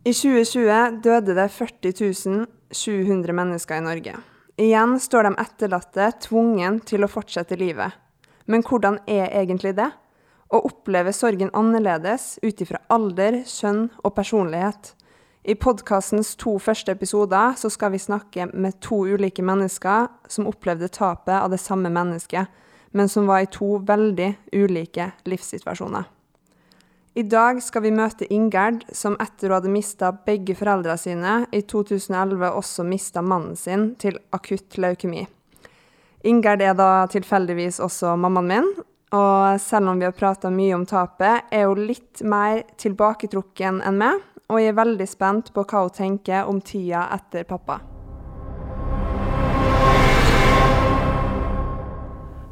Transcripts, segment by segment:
I 2020 døde det 40 700 mennesker i Norge. Igjen står de etterlatte tvungen til å fortsette livet. Men hvordan er egentlig det? Å oppleve sorgen annerledes ut ifra alder, kjønn og personlighet. I podkastens to første episoder så skal vi snakke med to ulike mennesker som opplevde tapet av det samme mennesket, men som var i to veldig ulike livssituasjoner. I dag skal vi møte Ingerd, som etter hun hadde mista begge foreldra sine, i 2011 også mista mannen sin til akutt leukemi. Ingerd er da tilfeldigvis også mammaen min, og selv om vi har prata mye om tapet, er hun litt mer tilbaketrukken enn meg, og jeg er veldig spent på hva hun tenker om tida etter pappa.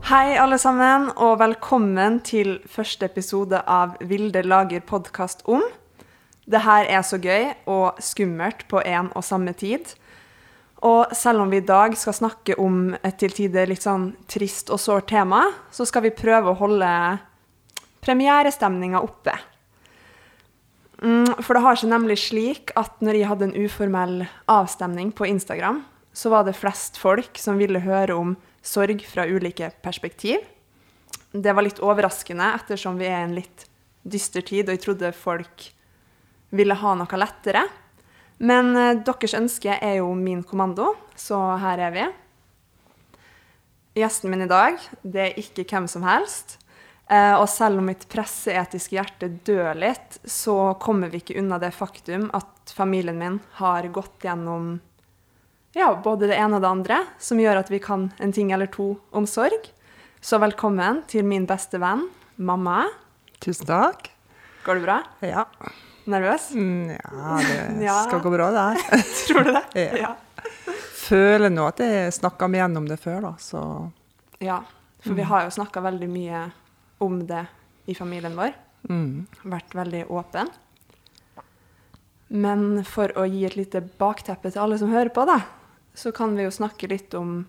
Hei, alle sammen, og velkommen til første episode av Vilde lager podkast om. Det her er så gøy og skummelt på en og samme tid. Og selv om vi i dag skal snakke om et til tider litt sånn trist og sårt tema, så skal vi prøve å holde premierestemninga oppe. Mm, for det har seg nemlig slik at når jeg hadde en uformell avstemning på Instagram, så var det flest folk som ville høre om sorg fra ulike perspektiv. Det var litt overraskende ettersom vi er i en litt dyster tid, og jeg trodde folk ville ha noe lettere. Men eh, deres ønske er jo min kommando, så her er vi. Gjesten min i dag, det er ikke hvem som helst. Eh, og selv om mitt presseetiske hjerte dør litt, så kommer vi ikke unna det faktum at familien min har gått gjennom ja, både det ene og det andre, som gjør at vi kan en ting eller to om sorg. Så velkommen til min beste venn, mamma. Tusen takk. Går det bra? Ja. Nervøs? Mm, ja, det ja. skal gå bra, det her. Tror du det? Ja. ja. Føler nå at jeg snakka meg gjennom det før, da, så Ja, for mm. vi har jo snakka veldig mye om det i familien vår. Mm. Vært veldig åpen. Men for å gi et lite bakteppe til alle som hører på, da, så kan vi jo snakke litt om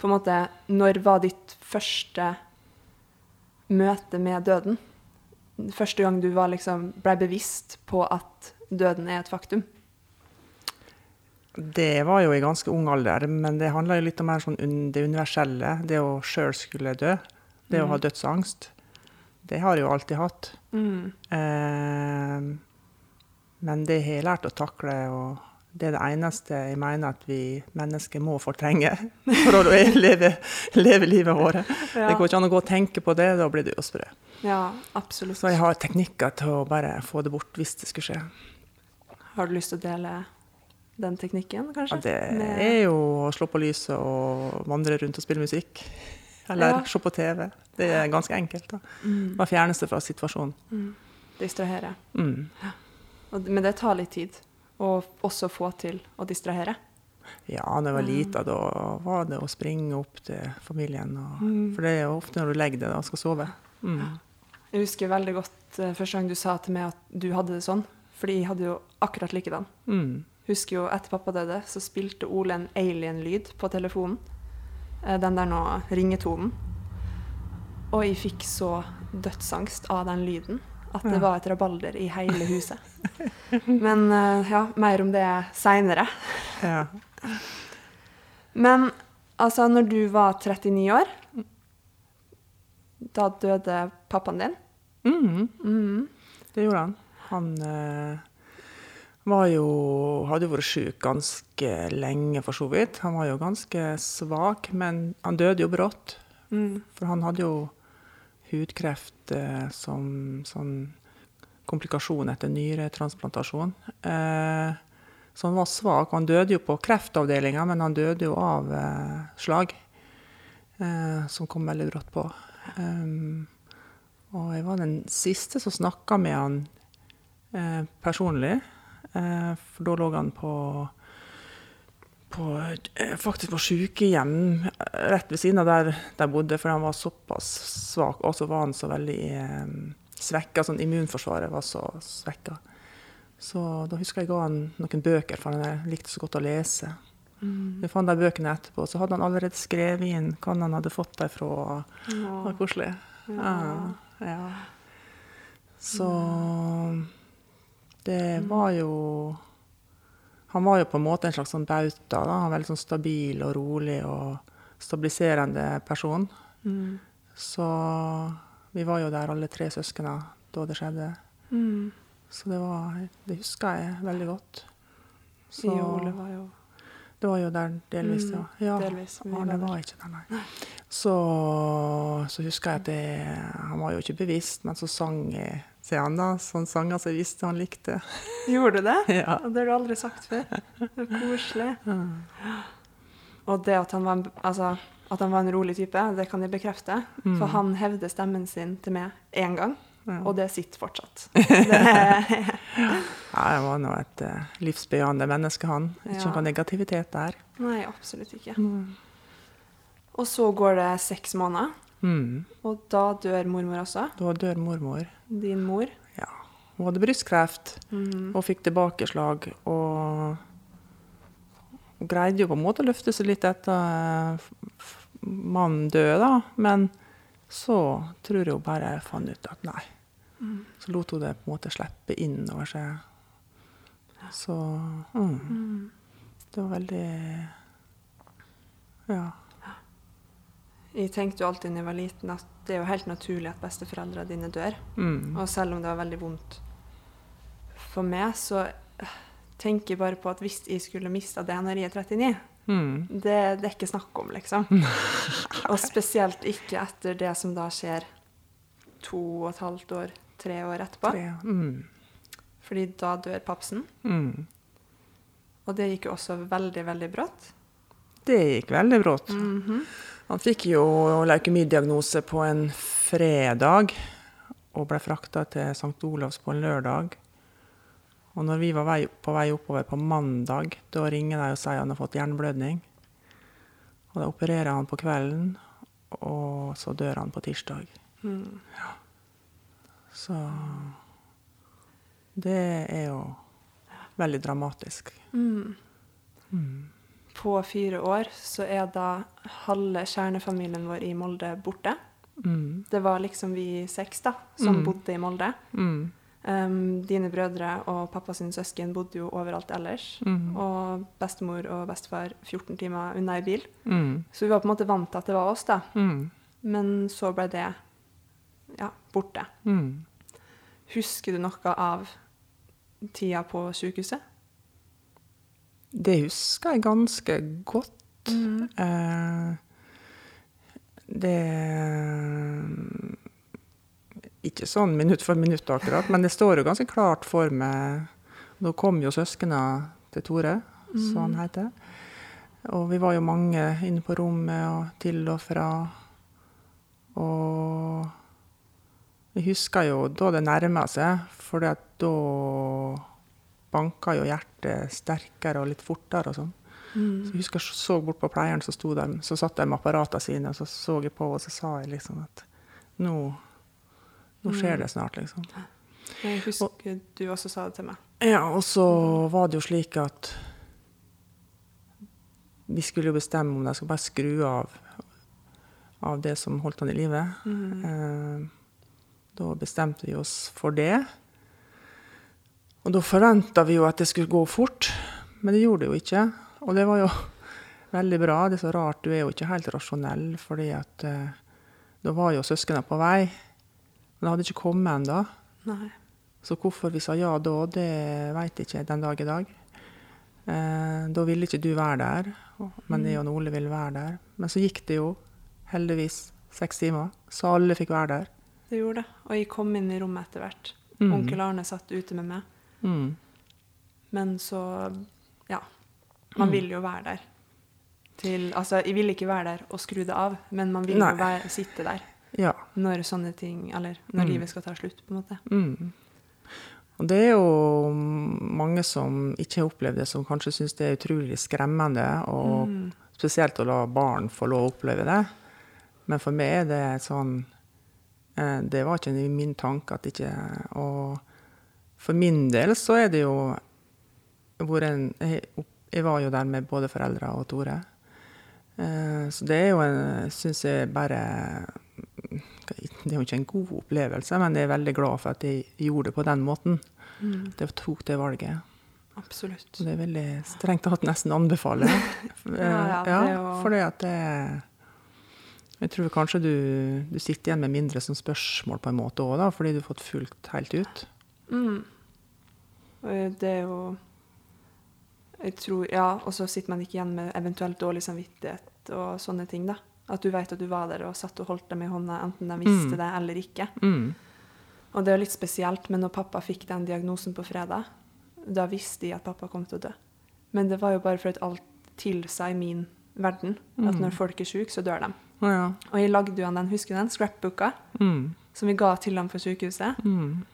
på en måte Når var ditt første møte med døden? Første gang du var liksom, ble bevisst på at døden er et faktum? Det var jo i ganske ung alder, men det handla jo litt om sånn det universelle. Det å sjøl skulle dø. Det mm. å ha mm. dødsangst. Det har jeg jo alltid hatt. Mm. Eh, men det har jeg lært å takle. og det er det eneste jeg mener at vi mennesker må fortrenge for å leve, leve livet vårt. Ja. Det går ikke an å gå og tenke på det, da blir du jo sprø. Ja, absolutt. Så jeg har teknikker til å bare få det bort hvis det skulle skje. Har du lyst til å dele den teknikken, kanskje? Ja, det er jo å slå på lyset og vandre rundt og spille musikk. Eller ja. se på TV. Det er ganske enkelt. da. Mm. Bare fjerne seg fra situasjonen. Mm. Distrahere. Mm. Men det tar litt tid og også få til å distrahere? Ja, da jeg var lita, da var det å springe opp til familien. Og, mm. For det er jo ofte når du legger deg og skal sove. Mm. Jeg husker veldig godt uh, første gang du sa til meg at du hadde det sånn. Fordi jeg hadde jo akkurat likedan. Mm. Husker jo etter pappa døde, så spilte Ole en alien-lyd på telefonen. Uh, den der nå ringetonen. Og jeg fikk så dødsangst av den lyden at det var et rabalder i hele huset. Men uh, ja, mer om det seinere. Ja. Men altså, når du var 39 år, da døde pappaen din? Mm. Mm. Det gjorde han. Han uh, var jo Hadde jo vært sjuk ganske lenge, for så vidt. Han var jo ganske svak, men han døde jo brått. Mm. For han hadde jo hudkreft eh, som sånn komplikasjon etter nyretransplantasjon. Eh, så han var svak. Han døde jo på kreftavdelinga, men han døde jo av eh, slag. Som kom veldig brått på. Og jeg var den siste som snakka med han personlig. For da lå han på på, eh, faktisk på sykehjem rett ved siden av der de bodde, for han var såpass svak. Og så var han så veldig eh, svekka, sånn immunforsvaret var så svekka. Så da husker jeg ga han noen bøker, for han likte så godt å lese. Mm. Vi fant de bøkene etterpå, så hadde han allerede skrevet inn hva han hadde fått derfra. Det var koselig. Ja. Ja, ja. Så Det var jo Han var jo på en måte en slags sånn bauta. da, Han var Veldig sånn stabil og rolig og stabiliserende person. Mm. Så vi var jo der alle tre søsknene da det skjedde. Mm. Så det var Det husker jeg veldig godt. Så Ole var jo det var jo der delvis, Mm, ja. ja. delvis, Arne var var ikke der, nei. Så, så husker jeg at det, han var jo ikke bevisst, men så sang jeg til han da, sånne sanger som jeg visste han likte. Gjorde du det? Ja. Det har du aldri sagt før. Det er koselig. Og det at han, var altså, at han var en rolig type, det kan jeg bekrefte. Mm. For han hevde stemmen sin til meg én gang, Ja. og det sitter fortsatt. Det, Ja, jeg var nå et uh, livsbejaende menneske, han. Ikke Ja. noe negativitet der. nei, absolutt ikke. Mm. Og så går det seks måneder, Mm. og da dør mormor også. Da dør mormor. Din mor. Ja. Hun hadde brystkreft mm. og fikk tilbakeslag. Og hun greide jo på en måte å løfte seg litt etter mannen døde, da. Men så tror jeg hun bare fant ut at nei. Mm. Så lot hun det på en måte slippe inn over seg. Så mm, Mm. det var veldig Ja. Jeg tenkte jo alltid da jeg var liten at det er jo helt naturlig at besteforeldrene dine dør. Mm. Og selv om det var veldig vondt for meg, så øh, tenker jeg bare på at hvis jeg skulle mista det når jeg er 39 Mm. det, det er ikke snakk om, liksom. Og spesielt ikke etter det som da skjer to og et halvt år, tre år etterpå. Tre. Mm. Fordi da dør papsen. Mm. Og det gikk jo også veldig, veldig brått. Det gikk veldig brått. Mhm. Han fikk jo leukemidiagnose på en fredag og ble frakta til St. Olavs på en lørdag. Og når vi var vei, på vei oppover på mandag, da ringer de og sier han har fått hjerneblødning. Og da opererer han på kvelden, og så dør han på tirsdag. Mm. Så det er jo veldig dramatisk. Mm. Mm. På fire år så er da halve kjernefamilien vår i Molde borte. Mm. Det var liksom vi seks da, som Mm. bodde i Molde. Mm. Um, dine brødre og pappa sine søsken bodde jo overalt ellers. Mm. Og bestemor og bestefar 14 timer unna i bil. Mm. Så vi var på en måte vant til at det var oss, da. Mm. Men så ble det ja, borte. Mm. Husker du noe av tida på sykehuset? Det husker jeg ganske godt. Eh, det Ikke sånn minutt for minutt akkurat, men det står jo ganske klart for meg Nå kom jo søskena til Tore, som han heter. Og vi var jo mange inne på rommet og til og fra. Og jeg husker jo da det nærma seg, for da banka jo hjertet sterkere og litt fortere og sånn. Mm. Så jeg husker jeg så bort på pleieren som sto der, så satt de med apparatene sine, og så så jeg på, og så sa jeg liksom at nå, nå skjer det snart, liksom. Jeg husker du også sa det til meg. Ja, og så var det jo slik at vi skulle jo bestemme om de skulle bare skru av av det som holdt han i live. Eh, da bestemte vi oss for det. Og da forventa vi jo at det skulle gå fort, men det gjorde det jo ikke. Og det var jo veldig bra. Det er så rart, du er jo ikke helt rasjonell, fordi at eh, da var jo søsknene på vei. Men de hadde ikke kommet ennå. Så hvorfor vi sa ja da, det veit ikke den dag i dag. Eh, da ville ikke du være der, men jeg og Ole ville være der. Men så gikk det jo heldigvis seks timer, så alle fikk være der. Det gjorde det. Og jeg kom inn i rommet etter hvert. Mm. Onkel Arne satt ute med meg. Mm. Men så Ja. Man Mm. vil jo være der. Til, altså, jeg ville ikke være der og skru det av, men man vil Nei. jo være, sitte der Ja. når sånne ting Eller når Mm. livet skal ta slutt, på en måte. Mm. Og det er jo mange som ikke har opplevd det, som kanskje syns det er utrolig skremmende, og Mm. spesielt å la barn få lov å oppleve det. Men for meg er det sånn eh, Det var ikke min tanke at ikke Og for min del så er det jo hvor en Jeg, var jo der med både foreldre og Tore. Eh, så det er jo en Syns jeg bare Det er jo ikke en god opplevelse, men jeg er veldig glad for at jeg gjorde det på den måten. at jeg tok det valget. Absolutt. Og det er veldig strengt tatt nesten anbefaler. Ja, ja, jo- fordi at det Jeg tror kanskje du, du sitter igjen med mindre som spørsmål på en måte òg, fordi du har fått fulgt helt ut. Mm. Og det er jo Jeg tror Ja, og så sitter man ikke igjen med eventuelt dårlig samvittighet og sånne ting, da. At du vet at du var der og satt og holdt dem i hånda, enten de visste Mm. det eller ikke. Mm. Og det er jo litt spesielt, men når pappa fikk den diagnosen på fredag, da visste de at pappa kom til å dø. Men det var jo bare for at alt tilsa i min verden. At Mm. når folk er syke, så dør de. Ja. Og jeg lagde jo han den, husker du den, scrapbooka, Mm. som vi ga til ham på sykehuset. Mm.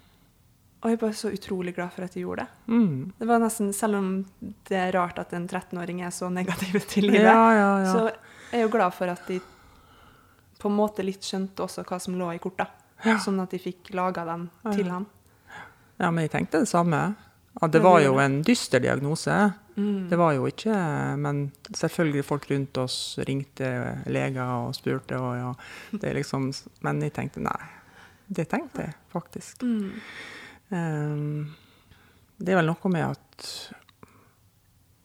Og jeg er bare så utrolig glad for at jeg gjorde det. Mm. Det var nesten, Selv om det er rart at en 13-åring er så negativ til livet, Ja, ja, ja. så er jeg jo glad for at de på en måte litt skjønte også hva som lå i korta. Sånn at de fikk laga dem til ham. ja, men jeg tenkte det samme. At det var jo en dyster diagnose. Mm. Det var jo ikke Men selvfølgelig folk rundt oss ringte leger og spurte, og ja det er liksom, Men jeg tenkte nei. Det tenkte jeg faktisk. Mm. Ehm, det er vel noe med at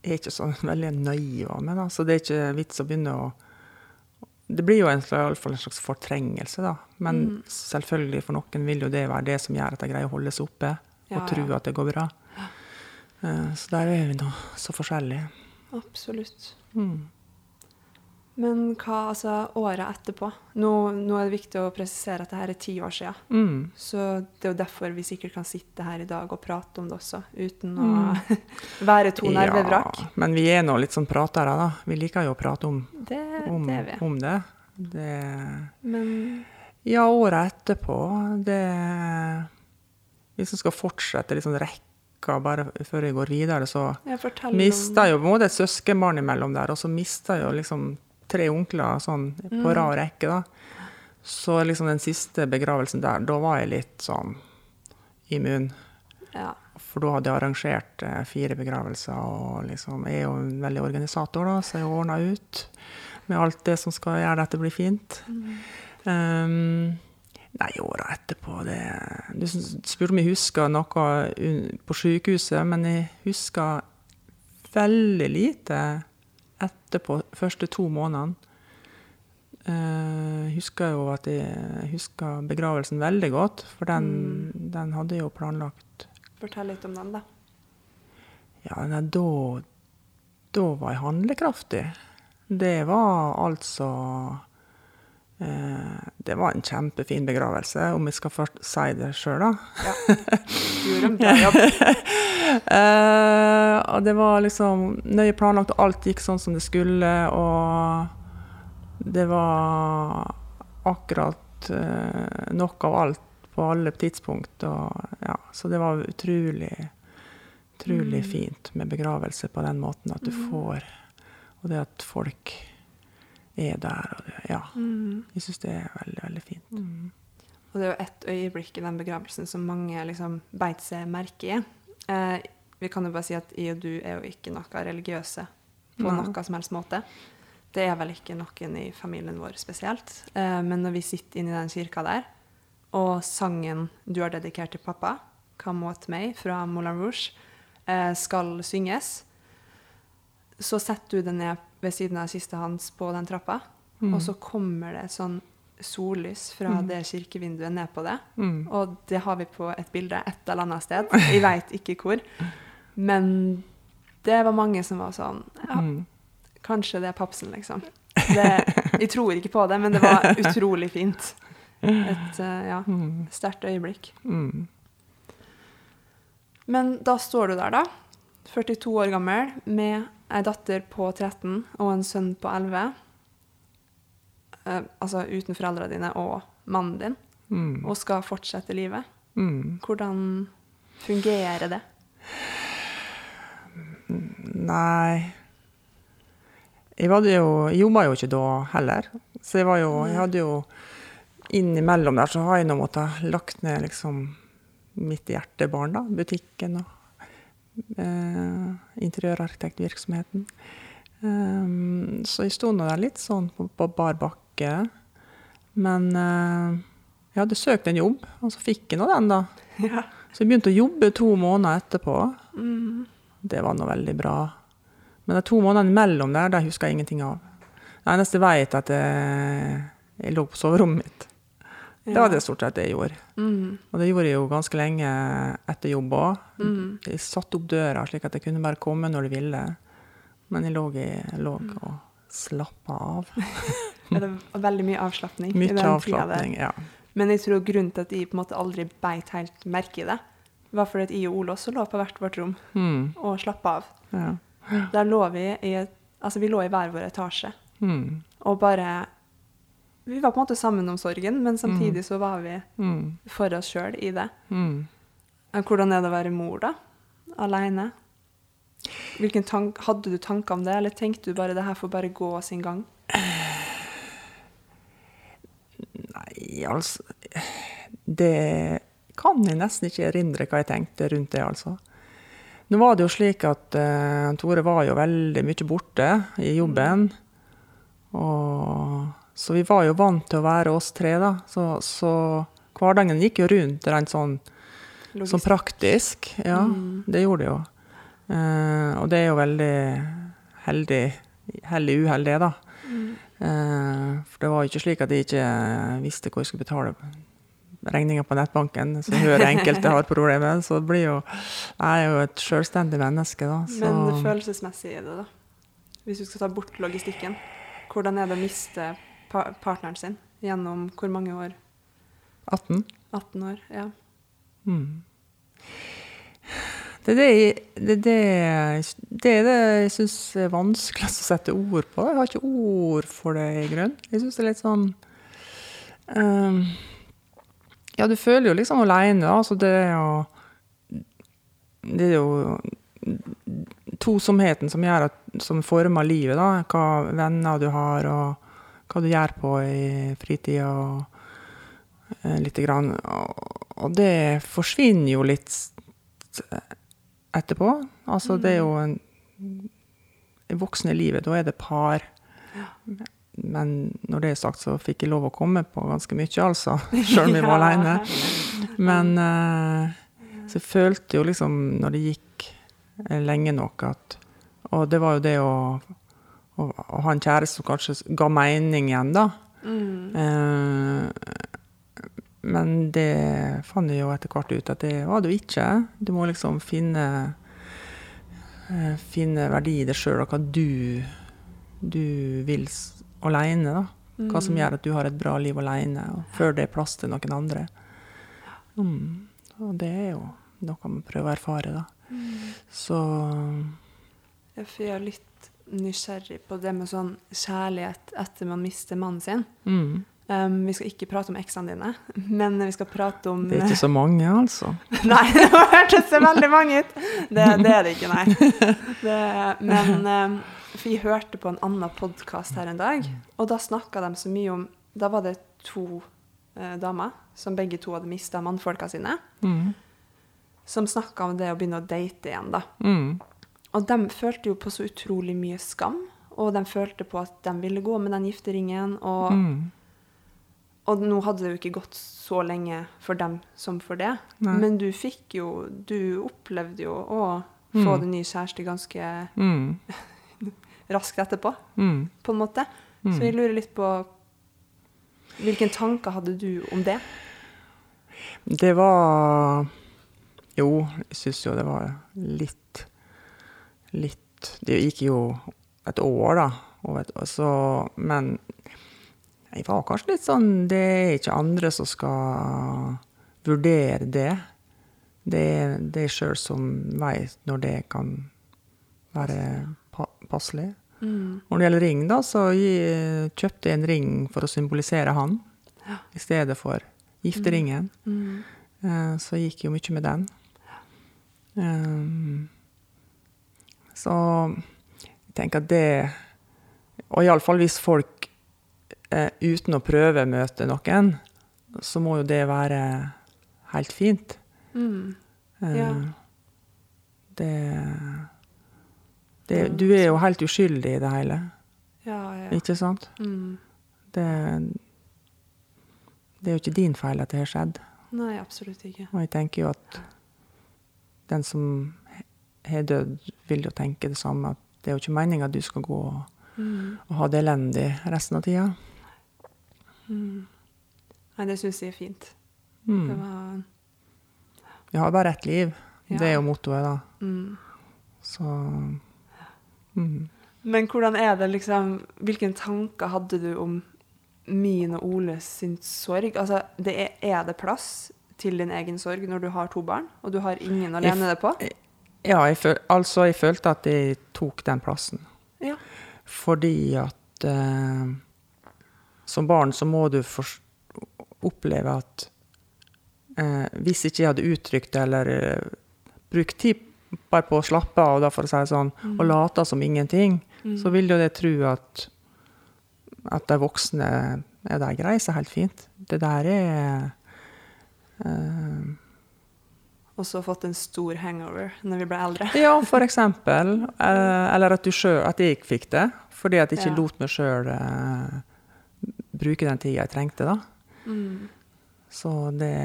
jeg er ikke så veldig naiv av meg, da. Så det er ikke vits å begynne å Det blir jo en slags, en slags fortrengelse, da. Men Mm. selvfølgelig for noen vil jo det være det som gjør at de greier å holde seg oppe Ja, og tro ja. at det går bra. Eh, så der er vi nå så forskjellige. Absolutt. Mm. Men hva altså året etterpå? Nå, nå er det viktig å presisere at det her er ti år siden. Mm. Så det er jo derfor vi sikkert kan sitte her i dag og prate om det også, uten å Mm. være to nervevrak. Ja, men vi er nå litt sånn pratere, da. Vi liker jo å prate om, Det, om, det vi. om det. det. Men Ja, året etterpå, det Hvis vi skal fortsette liksom rekke bare før jeg går videre, så jeg forteller mista jo på en måte et søskenbarn imellom der, og så mista jo liksom tre onkler sånn på Mm. rad rekke, da. Så liksom den siste begravelsen der, da var jeg litt sånn immun. Ja. For da hadde jeg arrangert eh, fire begravelser, og liksom, jeg er jo en veldig organisator, da, så jeg ordna ut med alt det som skal gjøre dette blir fint. Um, nei, åra etterpå det, Du spurte om jeg huska noe på sykehuset, men jeg husker veldig lite etterpå, første to månedene. Eh, Jeg husker jo at jeg husker begravelsen veldig godt, for den, den hadde jeg jo planlagt Fortell litt om den, da. Ja, nei, da, da var jeg handlekraftig. Det var altså eh, Det var en kjempefin begravelse, om jeg skal først si det sjøl, da. Du gjorde en bra jobb. Eh, og det var liksom nøye planlagt, og alt gikk sånn som det skulle, og det var akkurat eh, nok av alt på alle tidspunkt. Og, ja, så det var utrolig, utrolig Mm. fint med begravelse på den måten at du får Og det at folk er der. Og det, ja, Mm. jeg syns det er veldig, veldig fint. Mm. Og det er jo ett øyeblikk i den begravelsen som mange liksom beit seg merke i. Eh, vi kan jo bare si at jeg og du er jo ikke noe religiøse på Nei. noe som helst måte. Det er vel ikke noen i familien vår spesielt. Eh, men når vi sitter inne i den kirka der, og sangen du har dedikert til pappa, 'Come What May' fra Moulin Rouge, eh, skal synges, så setter du det ned ved siden av kista hans på den trappa, Mm. og så kommer det sånn sollys fra Mm. det kirkevinduet ned på det. Mm. Og det har vi på et bilde et eller annet sted. Vi veit ikke hvor. Men det var mange som var sånn Ja, Mm. kanskje det er papsen, liksom. Det, jeg tror ikke på det, men det var utrolig fint. Et eh, ja, Mm. sterkt øyeblikk. Mm. Men da står du der, da. 42 år gammel, med ei datter på 13 og en sønn på 11. Eh, altså uten foreldrene dine og mannen din, Mm. og skal fortsette livet. Mm. Hvordan fungerer det? Nei Jeg, hadde jo, jobba jo ikke da heller. Så jeg var jo Jeg hadde jo Innimellom der så har jeg nå måttet lagt ned liksom mitt hjertebarn, da. Butikken og interiørarkitektvirksomheten. Um, så jeg sto nå der litt sånn på, på bar bakke. Men eh, jeg hadde søkt en jobb, og så fikk jeg nå den, da. Ja. Så jeg begynte å jobbe to måneder etterpå. Mm. Det var nå veldig bra. Men de to månedene imellom der, det husker jeg ingenting av. Det eneste jeg vet, er at jeg, jeg lå på soverommet mitt. Det var det stort sett det jeg gjorde. Mm. Og det gjorde jeg jo ganske lenge etter jobb òg. Mm. Jeg satte opp døra slik at jeg kunne bare komme når jeg ville. Men jeg lå, i, lå Mm. og slappa av. Det var veldig mye avslapning Mye avslapning. Ja. Men jeg tror grunnen til at jeg på en måte aldri beit helt merke i det, var fordi at jeg og Ole også lå på hvert vårt rom Mm, og slappa av. ja. Der lå vi i Altså, vi lå i hver vår etasje Mm, og bare Vi var på en måte sammen om sorgen, men samtidig så var vi mm, for oss sjøl i det. mm. Hvordan er det å være mor, da? Aleine? Hadde du tanker om det, eller tenkte du bare det her får bare gå sin gang? Nei, altså Det kan jeg nesten ikke erindre hva jeg tenkte rundt det, altså. Nå var det jo slik at uh, Tore var jo veldig mye borte i jobben. Og, så vi var jo vant til å være oss tre, da. Så, så hverdagen gikk jo rundt rent sånn, sånn praktisk. Ja, Mm. det gjorde det jo. Eh, og det er jo veldig heldig, heldig uheldig, da. Mm. Eh, for det var jo ikke slik at jeg ikke visste hvor jeg skulle betale regninga på nettbanken. Så hører enkelte har problemer. Så det blir jo Jeg er jo et selvstendig menneske, da. Så Men det følelsesmessige i det, da? Hvis du skal ta bort logistikken, hvordan er det å miste pa partneren sin gjennom hvor mange år? 18. 18 år? Ja. Mm. Det er det, det, det, det er det jeg syns er vanskeligst å sette ord på. Jeg har ikke ord for det, i grunn. Jeg syns det er litt sånn um, Ja, du føler jo liksom aleine, da. Altså det er jo Det er jo tosomheten som, gjør at, som former livet, da. Hva venner du har, og hva du gjør på i fritida. eh, grann. Og, det forsvinner jo litt etterpå. Altså, det er jo en I voksne livet, da er det par. Men når det er sagt, så fikk jeg lov å komme på ganske mye, altså. Sjøl om jeg var aleine. Men eh, så jeg følte jo liksom, når det gikk eh, lenge nok, at Og det var jo det å, å, å ha en kjæreste som kanskje ga mening igjen, da. Mm. Eh, men det fant jeg jo etter hvert ut at det var det jo ikke. Du må liksom finne, eh, finne verdi i det sjøl, og hva du, du vil alene. da. Hva som gjør at du har et bra liv alene, og før det er plass til noen andre. Mm. Og det er jo noe man prøver å erfare, da. Så Jeg for jeg litt nysgjerrig på det med sånn kjærlighet etter man mister mannen sin. mm. Um, vi skal ikke prate om eksene dine, men vi skal prate om Det er ikke så mange, altså. Nei, det hørtes så veldig mange ut! Det, det er det ikke, nei. Det, men um, jeg hørte på en annen podkast her en dag, og da snakka de så mye om Da var det to eh, damer som begge to hadde mista mannfolka sine, Mm. som snakka om det å begynne å date igjen, da. Mm. Og de følte jo på så utrolig mye skam, og de følte på at de ville gå med den gifteringen. Og, Mm. og nå hadde det jo ikke gått så lenge for dem som for det. Nei. Men du fikk jo Du opplevde jo å få Mm. deg nye kjæreste ganske Mm. raskt etterpå, Mm. på en måte. Mm. Så jeg lurer litt på Hvilke tanker hadde du om det? Det var Jo, jeg syns jo det var litt Litt Det gikk jo et år, da. Et, så, men jeg var kanskje litt sånn Det er ikke andre som skal vurdere det. Det er det sjøl som veit når det kan være pa passelig. Mm. Når det gjelder ring, da, så kjøpte jeg en ring for å symbolisere han, i stedet for gifteringen. Mm. Mm. Så jeg gikk jo mye med den. Um, så jeg tenker at det Og iallfall hvis folk eh, uten å prøve møter noen, så må jo det være helt fint. Mm. Eh, Ja. det, det Du er jo helt uskyldig i det hele, Ja, ja. ikke sant? Mm. Det, det er jo ikke din feil at det har skjedd. Nei, absolutt ikke. Og jeg tenker jo at den som har dødd, vil jo tenke det samme. At det er jo ikke meninga at du skal gå og, og ha det elendig resten av tida. Nei, det syns jeg er fint. Mm. Det var Vi har bare ett liv. Ja. Det er jo mottoet, da. mm. Så mm. Men hvordan er det liksom Hvilke tanker hadde du om min og Oles sin sorg? Altså, det er, er det plass til din egen sorg når du har to barn, og du har ingen å lene deg på? Ja, jeg føl, altså, jeg følte at jeg tok den plassen. Ja. Fordi at eh, som barn så må du for, oppleve at eh, hvis ikke jeg hadde uttrykt eller eh, brukt tid bare på å slappe av, da, for å si sånn, og late som ingenting, så vil jo det tro at, at de voksne ja, de greier seg helt fint. Det der er eh, Og så fått en stor hangover når vi ble eldre. Ja, eksempel. Eh, eller at, du selv, at jeg fikk det, fordi at jeg ikke Ja. lot meg sjøl uh, bruke den tida jeg trengte. da. Mm. Så det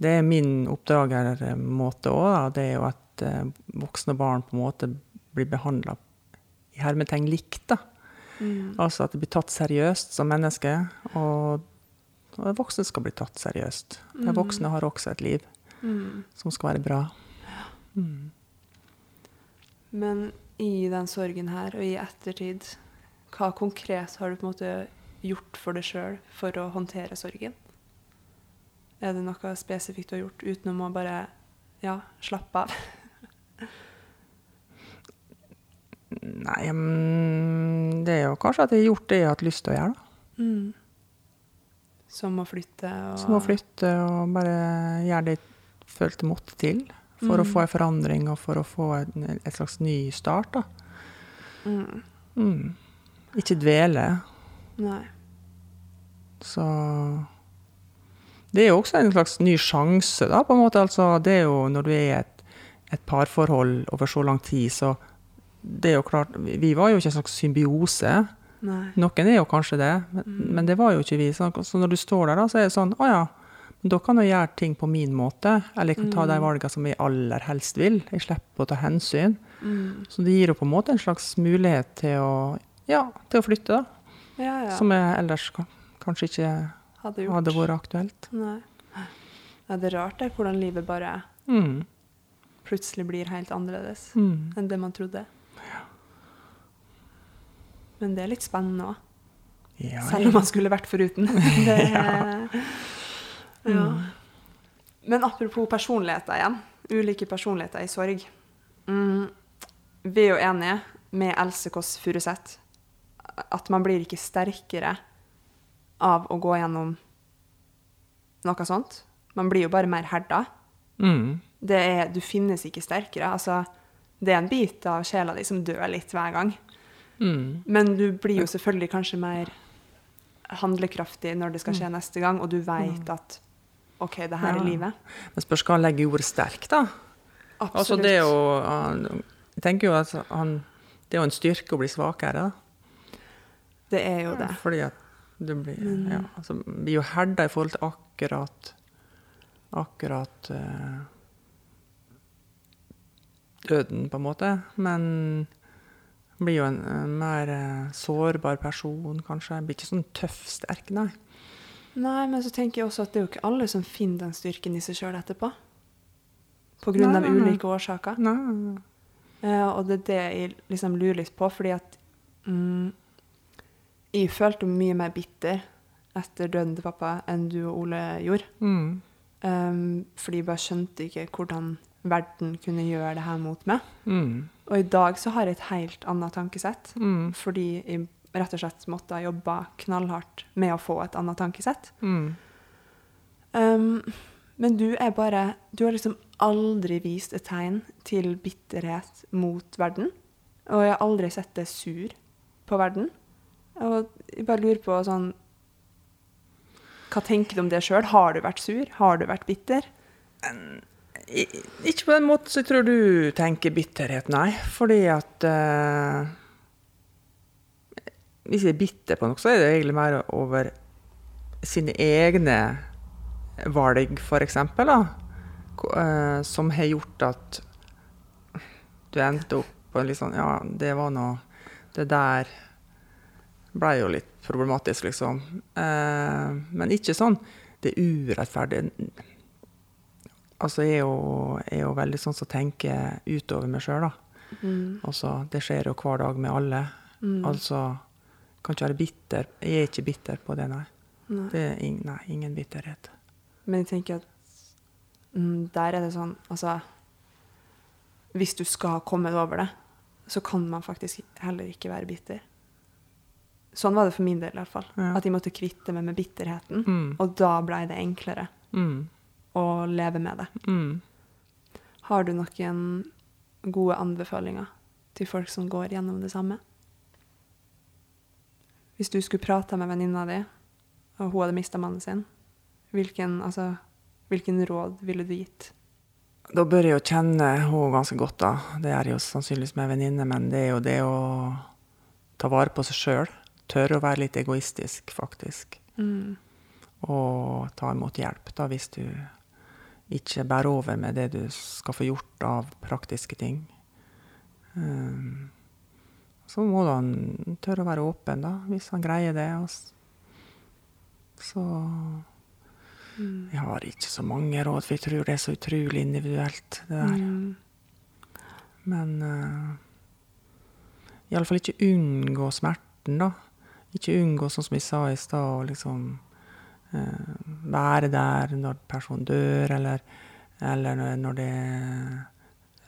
Det er min oppdragermåte òg. Det er jo at eh, voksne barn på en måte blir behandla i hermetegn likt. da. Mm. Altså at det blir tatt seriøst som menneske. Og, og voksne skal bli tatt seriøst. De voksne har også et liv Mm. som skal være bra. Men i den sorgen her, og i ettertid, hva konkret har du på en måte gjort for deg sjøl for å håndtere sorgen? Er det noe spesifikt du har gjort utenom å bare ja, slappe av? Nei, mm, det er jo kanskje at jeg har gjort det jeg har hatt lyst til å gjøre. da. Mm. Som å flytte og Som å flytte og bare gjøre det jeg følte måtte til. For å Mm. få en forandring og for å få en, et slags ny start. da. Mm. Mm. Ikke dvele. Nei. Så Det er jo også en slags ny sjanse, da, på en måte. Altså, det er jo når du er i et, et parforhold over så lang tid, så det er jo klart Vi vi var jo ikke en slags symbiose. Nei. Noen er jo kanskje det, men, men det var jo ikke vi. Så, så når du står der, da, så er det sånn Å ja, men da kan jeg gjøre ting på min måte. Eller jeg kan ta de valgene som jeg aller helst vil. Jeg slipper å ta hensyn. Mm. Så det gir jo på en måte en slags mulighet til å, ja, til å flytte, da. Ja, ja. Som jeg ellers kanskje ikke hadde gjort. hadde vært aktuelt. Nei. Ja, det er rart det, hvordan livet bare Mm. plutselig blir helt annerledes Mm. enn det man trodde. Men det er litt spennende òg. Ja, Selv om man skulle vært foruten. Det, ja. Men apropos personligheter igjen. Ulike personligheter i sorg. Mm, vi er jo enige med Else Kåss Furuseth at man blir ikke sterkere av å gå gjennom noe sånt. Man blir jo bare mer herda. Mm. Det er, du finnes ikke sterkere. Altså, det er en bit av sjela di som dør litt hver gang. Mm. Men du blir jo selvfølgelig kanskje mer handlekraftig når det skal skje neste gang, og du veit at OK, det her Ja. er livet. Men spørs hva han legger i ordet 'sterk', da. Absolutt. Altså, det er jo han- Jeg tenker jo at han Det er jo en styrke å bli svakere, da. Det er jo det. Fordi at du blir, ja, altså, blir jo herda i forhold til akkurat Akkurat uh, døden, på en måte. Men blir jo en, en mer eh, sårbar person, kanskje. Blir ikke sånn tøff, sterk, nei. Nei, men så tenker jeg også at det er jo ikke alle som finner den styrken i seg sjøl etterpå. På grunn Nei, av nei. ulike årsaker. nei, nei, nei. Eh, og det er det jeg liksom lurer litt på, fordi at mm, Jeg følte mye mer bitter etter døden til pappa enn du og Ole gjorde. Mm. Um, fordi jeg bare skjønte ikke hvordan verden kunne gjøre det her mot meg. Mm. Og i dag så har jeg et helt annet tankesett. Mm. Fordi jeg rett og slett måtte ha jobba knallhardt med å få et annet tankesett. Mm. Um, men du er bare Du har liksom aldri vist et tegn til bitterhet mot verden. Og jeg har aldri sett deg sur på verden. Og jeg bare lurer på sånn Hva tenker du om det sjøl? Har du vært sur? Har du vært bitter? Ikke på den måten som jeg tror du tenker bitterhet, nei. Fordi at uh, Hvis jeg er bitter på noe, så er det egentlig mer over sine egne valg, eksempel. Da. eh, som har gjort at du endte opp på litt sånn Ja, det var noe Det der ble jo litt problematisk, liksom. Uh, men ikke sånn Det er urettferdig. Altså, jeg er jo, jeg er jo veldig sånn som tenker utover meg sjøl, da. Mm. Altså, det skjer jo hver dag med alle. Mm. Altså, kan ikke være bitter. Jeg er ikke bitter på det, nei. Nei. Det ing, nei, ingen bitterhet. Men jeg tenker at mm, der er det sånn Altså Hvis du skal ha kommet over det, så kan man faktisk heller ikke være bitter. Sånn var det for min del, i hvert fall. Ja. At jeg måtte kvitte meg med bitterheten. Mm. Og da blei det enklere Mm. Å leve med det. Mm. Har du noen gode anbefalinger til folk som går gjennom det samme? Hvis du skulle prata med venninna di, og hun hadde mista mannen sin, hvilken, altså, hvilken råd ville du gitt? Da bør jeg jo kjenne henne ganske godt, da. Det er jo sannsynligvis med venninne, men det er jo det å ta vare på seg sjøl. Tørre å være litt egoistisk, faktisk. Mm. Og ta imot hjelp, da, hvis du ikke bærer over med det du skal få gjort av praktiske ting. Um, så må han tørre å være åpen, da, hvis han greier det. Så Mm. Jeg har ikke så mange råd, for jeg tror det er så utrolig individuelt, det der. Mm. Men uh, iallfall ikke unngå smerten, da. Ikke unngå, sånn som jeg sa i stad, å liksom eh, være der når personen dør, eller, eller når- det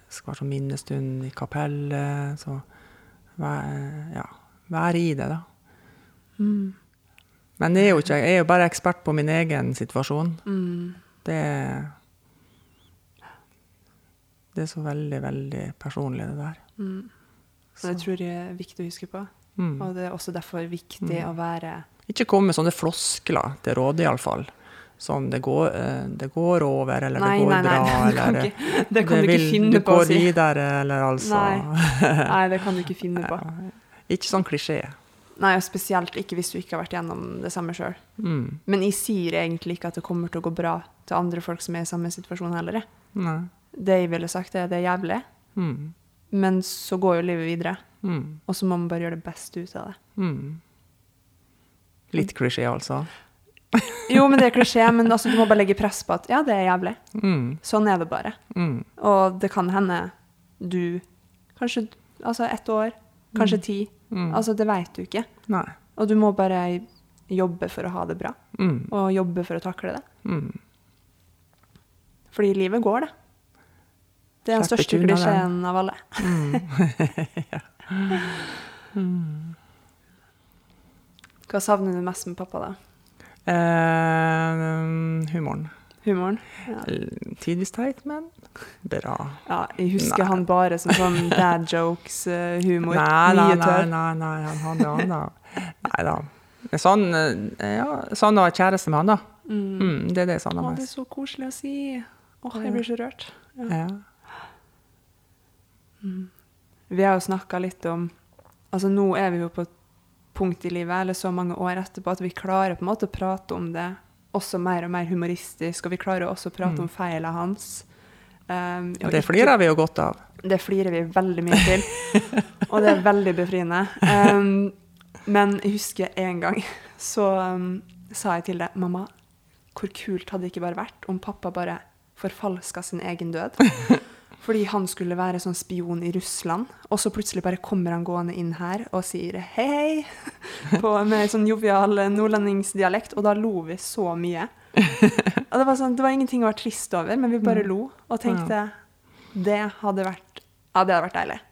skal være sånn minnestund i kapellet. Så vær, ja, være i det, da. Mm. Men jeg er ikke, jeg er jo bare ekspert på min egen situasjon. Mm. Det Det er så veldig, veldig personlig, det der. Mm. Så, Det tror jeg er viktig å huske på. mm. Og det er også derfor viktig Mm. å være Ikke komme med sånne floskler til rådet, iallfall. Sånn det går, eh, det går over, eller Nei, det går nei, nei, bra, det eller ikke, det kan du vil- ikke finne du på å si. videre, eller altså Nei, det kan du ikke finne på. Ikke sånn klisjé. Nei, og spesielt ikke hvis du ikke har vært gjennom det samme sjøl. Mm. Men jeg sier egentlig ikke at det kommer til å gå bra til andre folk som er i samme situasjon heller. Nei. Det jeg ville sagt, er det er jævlig, Mm. men så går jo livet videre. Mm. Og så må man bare gjøre det beste ut av det. Mm. Litt klisjé, altså. Jo, men det er klisjé, men altså, du må bare legge press på at ja, det er jævlig. Mm. Sånn er det bare. Mm. Og det kan hende du Kanskje altså ett år, kanskje ti. Mm. Altså, det veit du ikke. Nei. Og du må bare jobbe for å ha det bra, Mm. og jobbe for å takle det. Mm. Fordi livet går, det. Det er den største klisjeen av alle. Mm. Mm. Hva savner du mest med pappa, da? Eh, humoren. Humoren? Ja, Tidvis teit, men bra. ja jeg husker Nei. han bare som sånn dad jokes-humor. Nei, nei, nei, nei, nei, han hadde han da. Nei da. Er Sånn, eh, ja, sånn å være kjæreste med han, da. Mm. Mm, det er det jeg Å, savner det er så koselig å si. Åh, jeg blir så rørt. Ja. Vi har jo snakka litt om Altså, nå er vi jo på et punkt i livet, eller så mange år etterpå, at vi klarer på en måte å prate om det også mer og mer humoristisk, og vi klarer også å prate Mm. om feilene hans. Um, Det flirer vi jo godt av. Det flirer vi veldig mye til, og det er veldig befriende. Um, men jeg husker en gang så um, sa jeg til deg, mamma, hvor kult hadde det ikke bare vært om pappa bare forfalska sin egen død? Fordi han skulle være sånn spion i Russland, og så plutselig bare kommer han gående inn her og sier hei, hei, på, med sånn jovial nordlendingsdialekt, og da lo vi så mye. Og det var, sånn, det var ingenting å være trist over, men vi bare lo og tenkte det hadde vært Ja, det hadde vært deilig.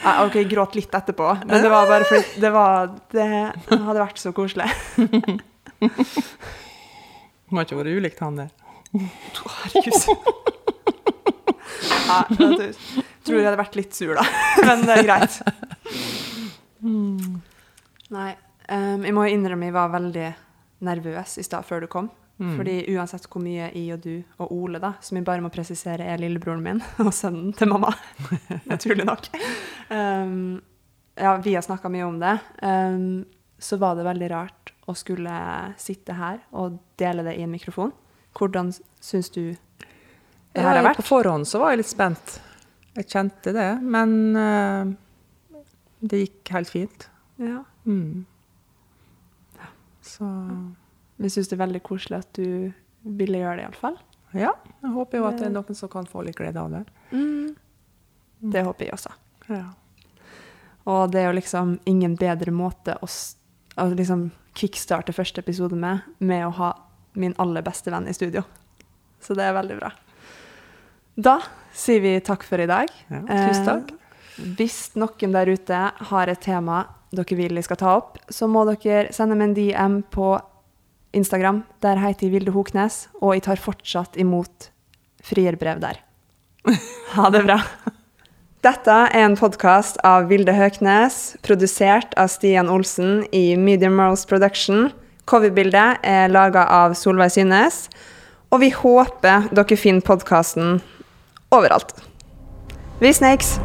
Ja, OK, gråt litt etterpå, men det var bare fordi det var Det hadde vært så koselig. Det må ikke vært ulikt han der. Herregud. Ja, jeg tror jeg hadde vært litt sur, da. Men det er greit. Nei. Um, jeg må innrømme jeg var veldig nervøs i stad før du kom. Mm. Fordi uansett hvor mye jeg og du og Ole, da, som jeg bare må presisere er lillebroren min og sønnen til mamma, naturlig nok um, Ja, vi har snakka mye om det. Um, så var det veldig rart å skulle sitte her og dele det i en mikrofon. Hvordan syns du det her har vært? På forhånd så var jeg litt spent. Jeg kjente det, men uh, det gikk helt fint. Ja. Mm. Så Vi syns det er veldig koselig at du ville gjøre det, iallfall. ja, jeg håper jo at det er noen som kan få litt glede av det. Mm. Det håper jeg også. Ja. Og det er jo liksom ingen bedre måte å, å liksom kickstarte første episode med, med å ha min aller beste venn i studio. Så det er veldig bra. Da sier vi takk for i dag. Ja, tusen takk. Eh, hvis noen der ute har et tema dere vil jeg skal ta opp, så må dere sende meg en DM på Instagram. Der heter jeg Vilde Hoknes, og jeg tar fortsatt imot frierbrev der. Ha det bra. Dette er en podkast av Vilde Høknes, produsert av Stian Olsen i Medium Morals Production. Coverbildet er laga av Solveig Synnes. Og vi håper dere finner podkasten overalt. Vi snakes!